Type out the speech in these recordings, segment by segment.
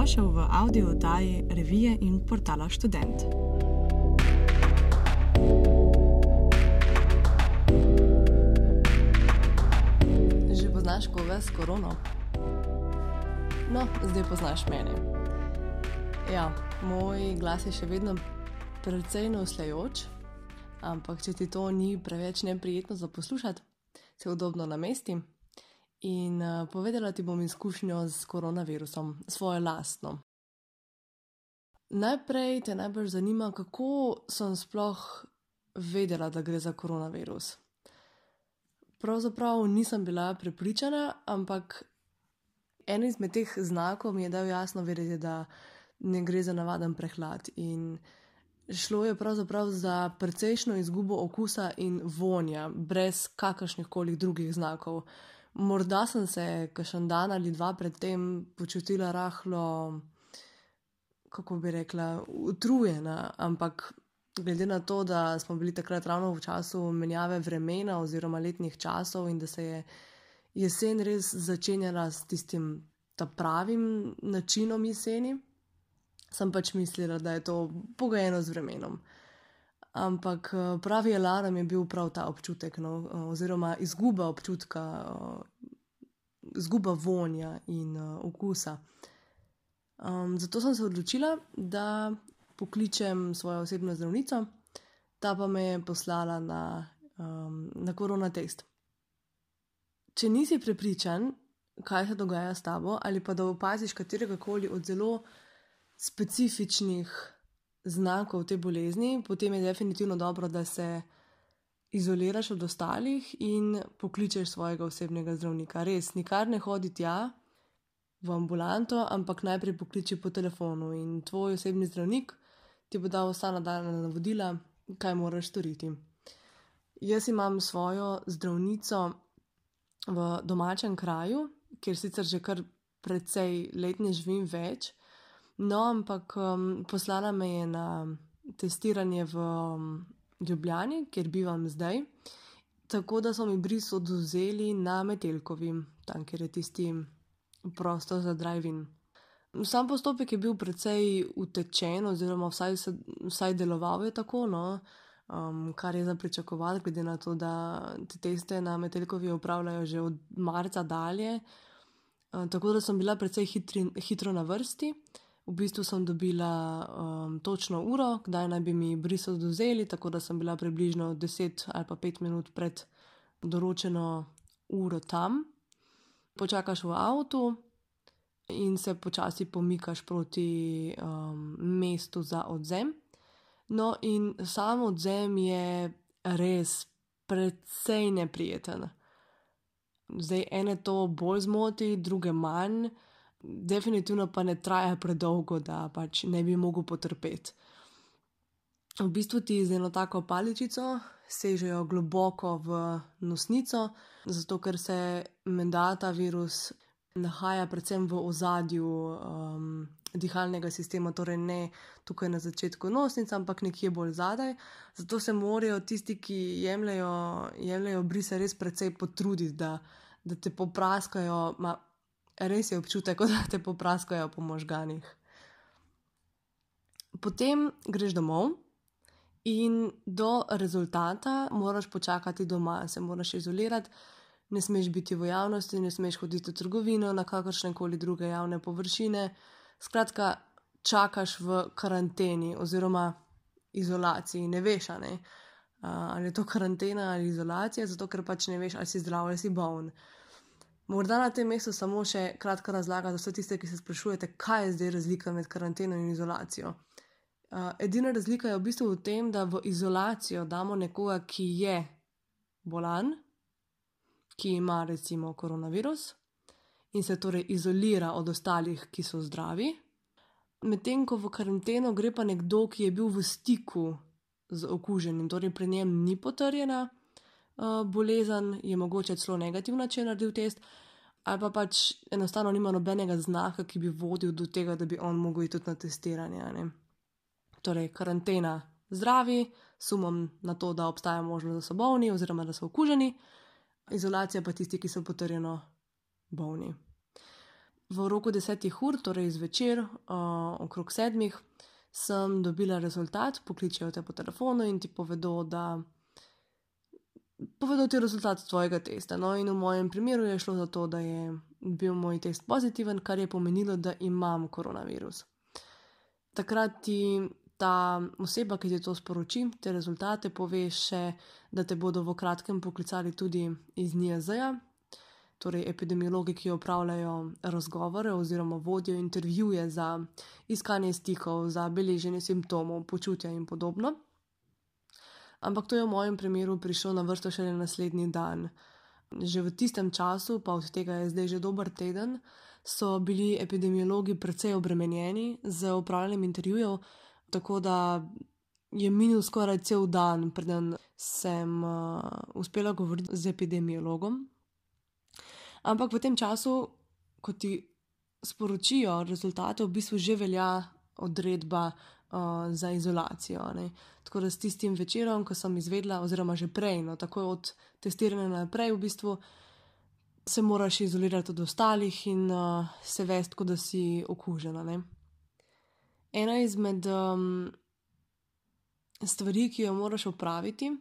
Dobrodošel v audio oddaji revije in portala Student. Že poznaš koga s korono? No, zdaj poznaš mene. Ja, moj glas je še vedno precej nosljajoč, ampak če ti to ni preveč neprijetno za poslušati, se udobno namestim in uh, povedala ti bom izkušnjo z koronavirusom, svojo lastno. Najprej te najbolj zanima, kako sem sploh vedela, da gre za koronavirus. Pravzaprav nisem bila prepričana, ampak en izmed teh znakov mi je dal jasno vedeti, da ne gre za navaden prehlad. In šlo je pravzaprav za precejšno izgubo okusa in vonja, brez kakršnih koli drugih znakov. Uh, Morda sem se kašen dan ali dva predtem počutila rahlo, kako bi rekla, utrujena, ampak glede na to, da smo bili takrat ravno v času menjave vremena oziroma letnih časov in da se je jesen res začenjala s tistim pravim načinom jeseni, sem pač mislila, da je to pogojeno z vremenom. Ampak eh, pravi alarm je bil prav ta občutek, no, eh, oziroma izguba občutka, eh, izguba vonja in okusa. Um, zato sem se odločila, da pokličem svojo osebno zdravnico, ta pa me je poslala na, um, na korona test. Če nisi prepričan, kaj se dogaja s tabo, ali pa da opaziš katerega koli od zelo specifičnih znakov te bolezni, potem je definitivno dobro, da se izoliraš od ostalih in pokličeš svojega osebnega zdravnika. Res, nikar ne hodi tja v ambulanto, ampak najprej pokliči po telefonu in tvoj osebni zdravnik ti bo dal vsa nadaljna navodila, kaj moraš storiti. Jaz imam svojo zdravnico v domačem kraju, kjer sicer že kar precej let ne živim več. No, ampak um, poslala me je na testiranje v um, Ljubljani, kjer bivam zdaj. Tako da so mi bris oduzeli na Metelkovi, tam, kjer je tisti prostor za drive-in. Sam postopek je bil precej utečen, oziroma vsaj, vsaj deloval je tako, no, um, kar je za pričakovati, glede na to, da te teste na Metelkovi upravljajo že od marca dalje. Um, tako da sem bila precej hitri, hitro na vrsti. V bistvu sem dobila um, točno uro, kdaj naj bi mi bris oduzeli, tako da sem bila približno 10 ali pa 5 minut pred določeno uro tam. Počakaš v avtu in se počasi pomikaš proti um, mestu za odzem. No, in sam odzem je res precej neprijeten. Zdaj, ene to bolj zmoti, druge manj definitivno pa ne traja predolgo, da pač ne bi mogel potrpeti. V bistvu ti z eno tako paličico sežejo globoko v nosnico, zato ker se menda ta virus nahaja predvsem v ozadju um, dihalnega sistema, torej ne tukaj na začetku nosnice, ampak nekje bolj zadaj. Zato se morajo tisti, ki jemljajo, jemljajo brise, res precej potruditi, da, da te popraskajo. Ma, res je občutek, da te popraskajo po možganjih. Potem greš domov in do rezultata moraš počakati doma, se moraš izolirati, ne smeš biti v javnosti, ne smeš hoditi v trgovino, na kakršne koli druge javne površine. Skratka, čakaš v karanteni oziroma izolaciji, ne veš, ne? ali je to karantena ali izolacija, zato ker pač ne veš, ali si zdrav ali si bolen. Morda na tem mestu samo še kratka razlaga za vse tiste, ki se sprašujete, kaj je zdaj razlika med karanteno in izolacijo. Uh, edina razlika je v bistvu v tem, da v izolacijo damo nekoga, ki je bolan, ki ima recimo koronavirus in se torej izolira od ostalih, ki so zdravi. Medtem ko v karanteno gre pa nekdo, ki je bil v stiku z okuženim, torej pri njem ni potrjena bolezen, je mogoče celo negativna, če je naredil test, ali pa pač enostavno nima nobenega znaka, ki bi vodil do tega, da bi on mogel iti tudi na testiranje. Ne? Torej, karantena zdravi, sumom na to, da obstaja možnost, da so bolni oziroma da so okuženi, izolacija pa tisti, ki so potrjeno bolni. v roku desetih ur, torej zvečer, uh, okrog sedmih, sem dobila rezultat, pokličejo te po telefonu in ti povedo, da. Povedal ti rezultat tvojega testa. No, in v mojem primeru je šlo za to, da je bil moj test pozitiven, kar je pomenilo, da imam koronavirus. Takrat ti ta oseba, ki ti to sporoči, te rezultate, pove še, da te bodo v kratkem poklicali tudi iz NIAZ-ja, torej epidemiologi, ki opravljajo razgovore oziroma vodijo intervjuje za iskanje stikov, za beleženje simptomov, počutja in podobno. Ampak to je v mojem primeru prišlo na vrsto šele naslednji dan. Že v tistem času, pa od tega je zdaj že dober teden, so bili epidemiologi precej obremenjeni z upravljanjem intervjujev, tako da je minil skoraj cel dan, preden sem uh, uspela govoriti z epidemiologom. Ampak v tem času, ko ti sporočijo rezultate, v bistvu že velja odredba uh, za izolacijo. Ne? Tako da s tistim večerom, ko sem izvedla, oziroma že prej, no, tako od testiranja naprej, v bistvu se moraš izolirati od ostalih in uh, se vesti, kot da si okužena. Ne? ena izmed um, stvari, ki jo moraš opraviti,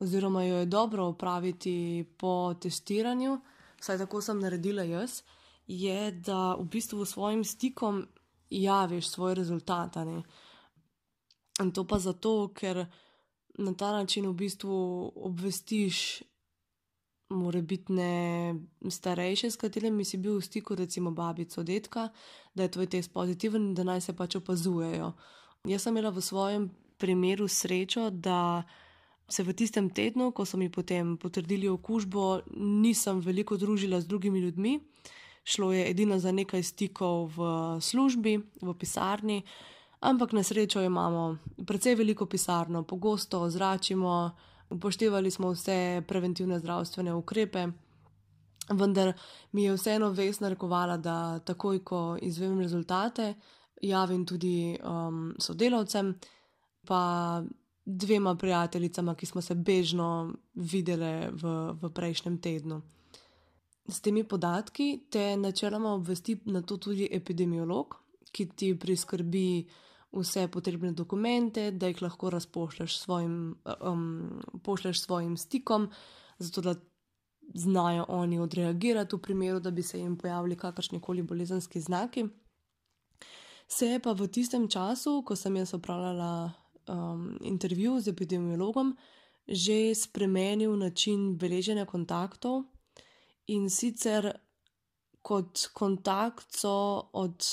oziroma jo je dobro opraviti po testiranju, saj tako sem naredila jaz, je, da v bistvu s svojim stikom javiš svoj rezultat. In to pa zato, ker na ta način v bistvu obvestiš morebitne starejše, s katerimi si bil v stiku, recimo babico, detka, da je tvoj test pozitiven in da naj se pač opazujejo. Jaz sem imela v svojem primeru srečo, da se v tistem tednu, ko so mi potem potrdili okužbo, nisem veliko družila z drugimi ljudmi. Šlo je edino za nekaj stikov v službi, v pisarni, ampak na srečo imamo precej veliko pisarno, pogosto ozračimo upoštevali smo vse preventivne zdravstvene ukrepe, vendar mi je vseeno vest narekovala, da takoj, ko izvem rezultate, javim tudi um, sodelavcem, pa dvema prijateljicama, ki smo se bežno videli v, v prejšnjem tednu. S temi podatki te načeloma obvesti na to tudi epidemiolog, ki ti priskrbi vse potrebne dokumente, da jih lahko razpošljaš svojim, um, pošljaš svojim stikom, zato da znajo oni odreagirati v primeru, da bi se jim pojavili kakršni koli bolezenski znaki. Se je pa v tistem času, ko sem jaz opravljala um, intervju z epidemiologom, že spremenil način beleženja kontaktov in sicer kot kontakt so od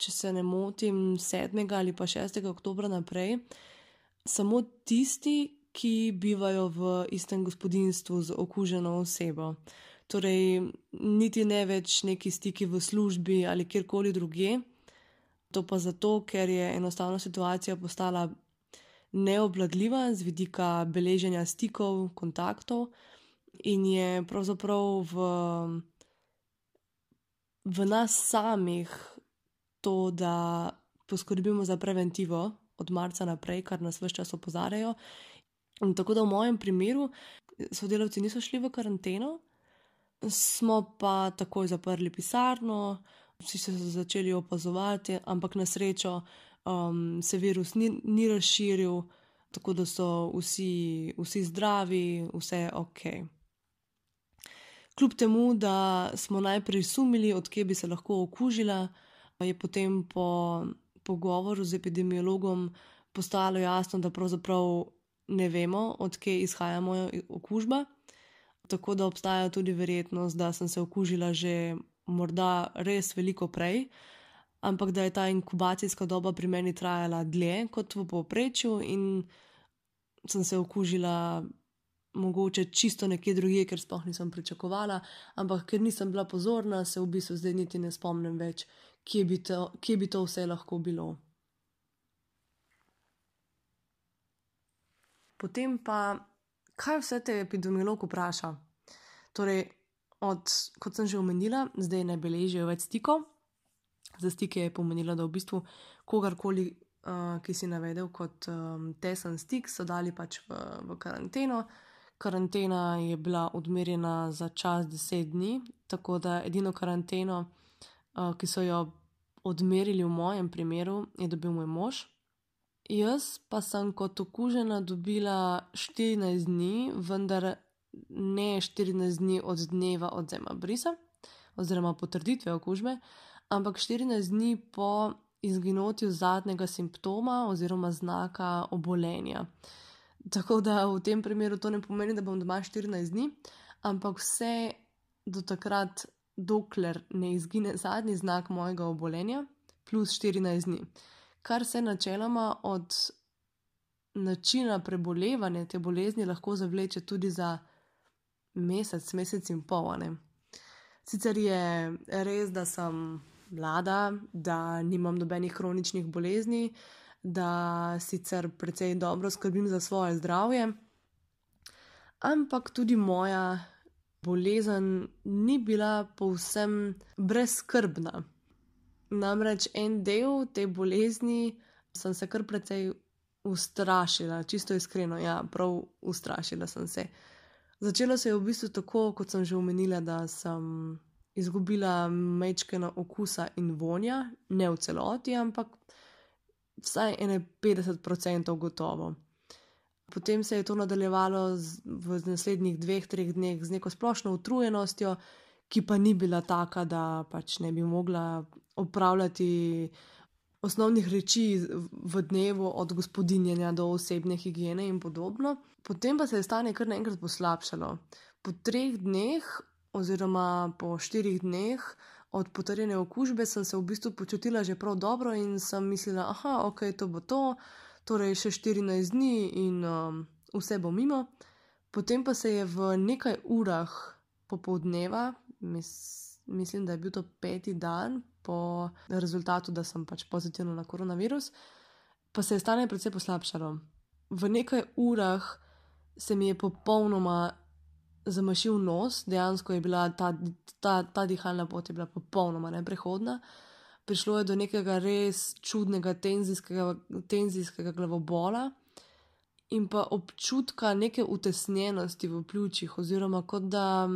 če se ne motim, 7. ali pa 6. oktober naprej, samo tisti, ki bivajo v istem gospodinstvu z okuženo osebo. Torej, niti ne več neki stiki v službi ali kjerkoli drugje. To pa zato, ker je enostavno situacija postala neobladljiva z vidika beleženja stikov, kontaktov, in je pravzaprav v, v nas samih to, da poskrbimo za preventivo od marca naprej, kar nas vse čas opozarjajo. In tako da v mojem primeru sodelavci niso šli v karanteno, smo pa takoj zaprli pisarno, vsi so se začeli opazovati, ampak na srečo um, se virus ni, ni razširil, tako da so vsi, vsi zdravi, vse je ok. Kljub temu, da smo najprej sumili, odkje bi se lahko okužila, je potem po pogovoru z epidemiologom postalo jasno, da pravzaprav ne vemo, odkje izhaja moja okužba. Tako da obstaja tudi verjetnost, da sem se okužila že morda res veliko prej, ampak da je ta inkubacijska doba pri meni trajala dlje kot v povprečju in sem se okužila. Mogoče čisto nekje drugje, ker sploh nisem pričakovala, ampak ker nisem bila pozorna, se v bistvu zdaj niti ne spomnim več, kje bi to, kje bi to vse lahko bilo. Potem pa, kaj vse te epidemiolog vpraša? Torej, od, kot sem že omenila, zdaj ne beležijo več stikov. Za stike je pomenilo, da v bistvu kogarkoli, uh, ki si navedel kot um, tesen stik, so dali pač v, v karanteno. Karantena je bila odmerjena za čas 10 dni, tako da edino karanteno, uh, uh, ki so jo odmerili v mojem primeru, je dobil moj mož. Jaz pa sem kot okužena dobila 14 dni, vendar ne 14 dni od dneva odzema brisa oziroma potrditve okužbe, ampak 14 dni po izginotju zadnjega simptoma oziroma znaka obolenja. Tako da v tem primeru to ne pomeni, da bom doma 14 dni, ampak vse do takrat, dokler ne izgine zadnji znak mojega obolenja, plus 14 dni. Kar se načeloma od načina prebolevanja te bolezni lahko zavleče tudi za mesec, mesec in pol. Ne? Sicer je res, da sem mlada, da nimam nobenih kroničnih bolezni, da sicer precej dobro skrbim za svoje zdravje, ampak tudi moja bolezen ni bila povsem brezkrbna. Namreč en del te bolezni sem se kar precej ustrašila, čisto iskreno, ja, prav ustrašila sem se. Začelo se je v bistvu tako, kot sem že omenila, da sem izgubila mečkena okusa in vonja, ne v celoti, ampak vsaj 51% gotovo. Potem se je to nadaljevalo z, v naslednjih dveh, treh dneh z neko splošno utrujenostjo, ki pa ni bila taka, da pač ne bi mogla opravljati osnovnih reči v dnevu, od gospodinjenja do osebne higiene in podobno. Potem pa se je stanje kar naenkrat poslabšalo. Po treh dneh, oziroma po štirih dneh od potrjene okužbe, sem se v bistvu počutila že prav dobro in sem mislila, da ok, to bo to, torej še 14 dni in um, vse bo mimo. Potem pa se je v nekaj urah popoldneva, mis, mislim, da je bil to peti dan po rezultatu, da sem pač pozitivna na koronavirus, pa se je stanje precej poslabšalo. V nekaj urah se mi je popolnoma zamašil nos, dejansko je bila ta, ta, ta dihalna pot bila popolnoma neprehodna. Prišlo je do nekega res čudnega tenzijskega, tenzijskega glavobola in pa občutka neke utesnjenosti v pljučih, oziroma kot da,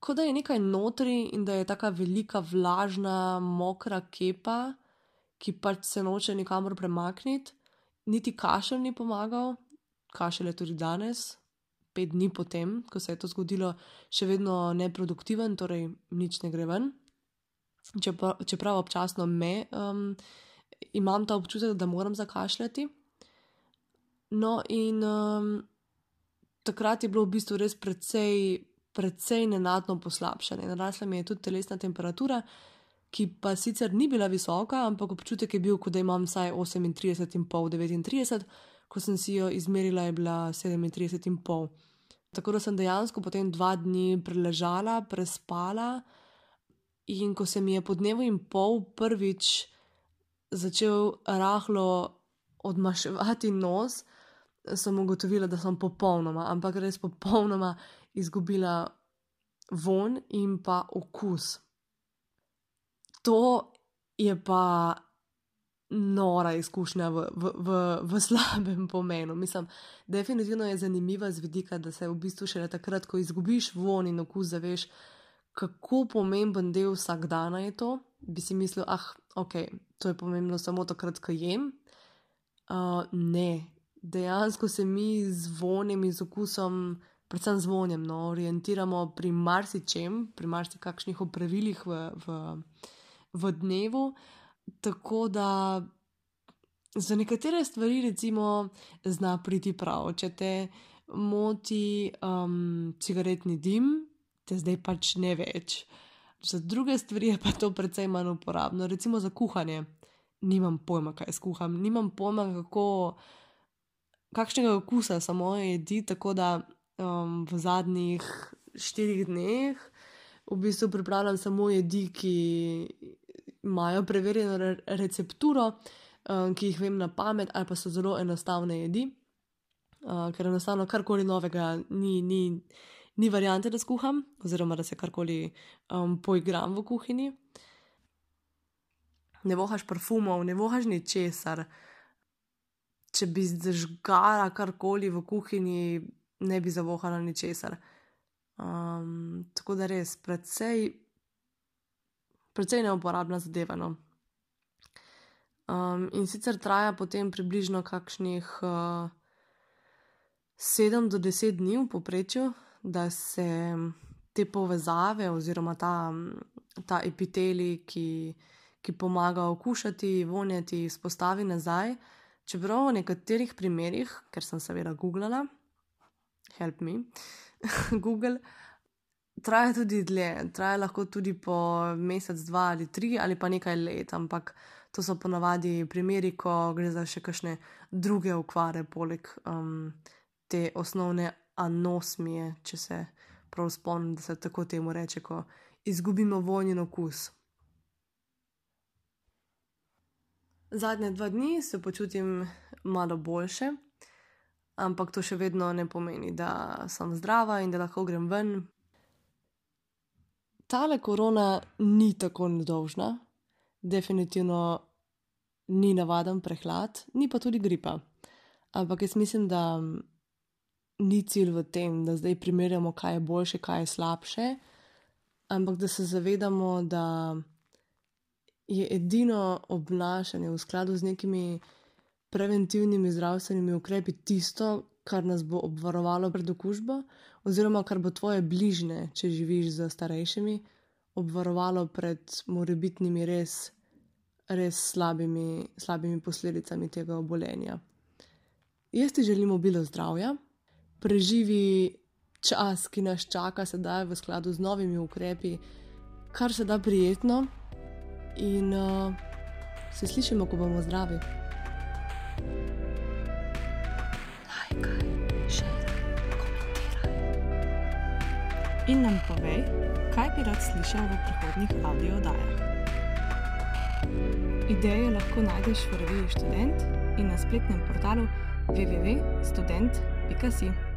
kot da je nekaj notri in da je tako velika, vlažna, mokra kepa, ki pač se noče nikamor premakniti. Niti kašelj ni pomagal, kašelj je tudi danes, pet dni potem, ko se je to zgodilo, še vedno neproduktiven, torej nič ne gre ven. Čeprav, čeprav občasno me, um, imam ta občutek, da moram zakašljati. No, in um, takrat je bilo v bistvu res precej, precej nenadno poslabšanje. Narasla mi je tudi telesna temperatura, ki pa sicer ni bila visoka, ampak občutek je bil, kot da imam vsaj 38,5, 39, ko sem si jo izmerila, je bila 37,5. Tako da sem dejansko potem dva dni preležala, prespala, in ko se mi je po dnevu in pol prvič začel rahlo odmaševati nos, sem ugotovila, da sem popolnoma, ampak res popolnoma izgubila von in pa okus. To je pa nora izkušnja v, v, v, v slabem pomenu. Mislim, definitivno je zanimiva z vidika, da se v bistvu šele takrat, ko izgubiš von in okus, zaveš, kako pomemben del vsakdana je to. Bi si mislil, ah, ok, to je pomembno samo takrat, ko jem. Uh, ne, dejansko se mi z vonjem in z okusom, predvsem z vonjem, no, orientiramo pri marsičem, pri marsikakšnih opravilih v, v, v dnevu. Tako da za nekatere stvari, recimo, zna priti prav. Če te moti um, cigaretni dim, te zdaj pač ne več. Za druge stvari je pa to precej manj uporabno, recimo za kuhanje. Nimam pojma, kaj skuham, nimam pojma, kako, kakšnega okusa samo jedi, tako da um, v zadnjih štirih dneh v bistvu pripravljam samo jedi, ki imajo preverjeno re recepturo, um, ki jih vem na pamet, ali pa so zelo enostavne jedi, uh, ker enostavno karkoli novega ni, ni, ni variante, da skuham, oziroma da se karkoli um, poigram v kuhinji. Ne vohaš parfumov, ne vohaš ničesar. Če bi zažgala karkoli v kuhinji, ne bi zavohala ničesar. Um, tako da res, predvsej precej neuporabna zadeva. No. Um, in sicer traja potem približno kakšnih uh, 7 do 10 dni v povprečju, da se te povezave oziroma ta, ta epiteli, ki, ki pomaga okušati, vonjati, izpostavi nazaj. Čeprav v nekaterih primerjih, ker sem seveda googlala, help me, Google, traja tudi dlje, traja lahko tudi po mesec, dva ali tri ali pa nekaj let, ampak to so ponavadi primeri, ko gre za še kakšne druge okvare, poleg um, te osnovne anosmije, če se prav spomnim, da se tako temu reče, ko izgubimo vonj in okus. Zadnje dva dni se počutim malo boljše, ampak to še vedno ne pomeni, da sem zdrava in da lahko grem ven. Tale korona ni tako nedolžna, definitivno ni navaden prehlad, ni pa tudi gripa. Ampak jaz mislim, da ni cilj v tem, da zdaj primerjamo, kaj je boljše, kaj je slabše, ampak da se zavedamo, da je edino obnašanje v skladu z nekimi preventivnimi zdravstvenimi ukrepi tisto, kar nas bo obvarovalo pred okužbo, oziroma kar bo tvoje bližnje, če živiš z starejšimi, obvarovalo pred morebitnimi res, res slabimi, slabimi posledicami tega obolenja. Jaz ti želim obilo zdravja preživi čas, ki nas čaka, sedaj v skladu z novimi ukrepi, kar se da prijetno, in uh, se slišimo, ko bomo zdravi. In nam povej, kaj bi rad slišal v prihodnih audio oddajah. Ideje lahko najdeš v reviji Student in na spletnem portalu assim.